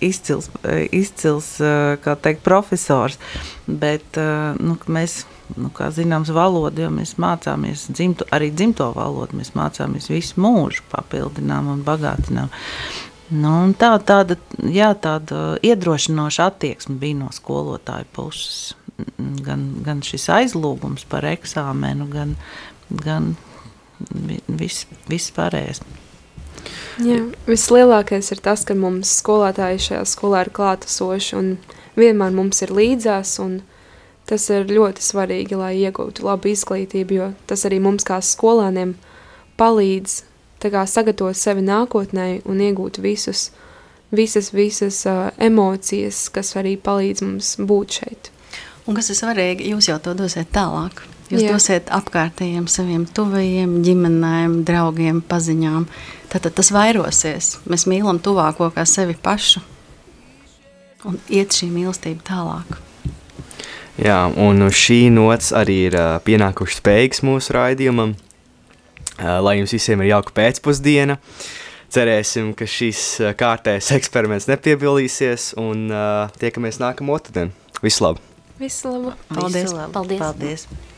izcils, eh, izcils eh, teikt, profesors. Bet nu, mēs, nu, kā zināms, valodu jau mēs mācāmies, dzimto, arī dzimto valodu mēs mācāmies visu mūžu, papildinām un bagātinām. Nu, un tā, tāda, jā, tāda iedrošinoša attieksme bija no skolotāja puses. Gan, gan šis aizlūgums par eksāmenu, gan, gan viss, viss pārējais. Jā, vislielākais ir tas, ka mums skolotāji šajā skolā ir klātesoši un vienmēr mums ir līdzās, un tas ir ļoti svarīgi, lai iegūtu labu izglītību, jo tas arī mums kā skolāniem palīdz kā sagatavot sevi nākotnē un iegūt visus, visas, visas uh, emocijas, kas arī palīdz mums būt šeit. Un kas ir svarīgi, jūs jau to dosiet tālāk. Jūs Jā. dosiet apkārtējiem saviem tuvajiem, ģimenēm, draugiem, paziņām. Tad, tas vairosies. Mēs mīlam tuvāko kā sevi pašu un iet šī mīlestība tālāk. Jā, un šī nots arī ir uh, pienākušas beigas mūsu raidījumam. Uh, lai jums visiem ir jauka pēcpusdiena. Cerēsim, ka šis uh, kārtējs eksperiments nepiebildīsies un uh, tiekamies nākamo otrdien. Visu labu! Visu labu! Paldies! Visu labu. Paldies! Paldies. I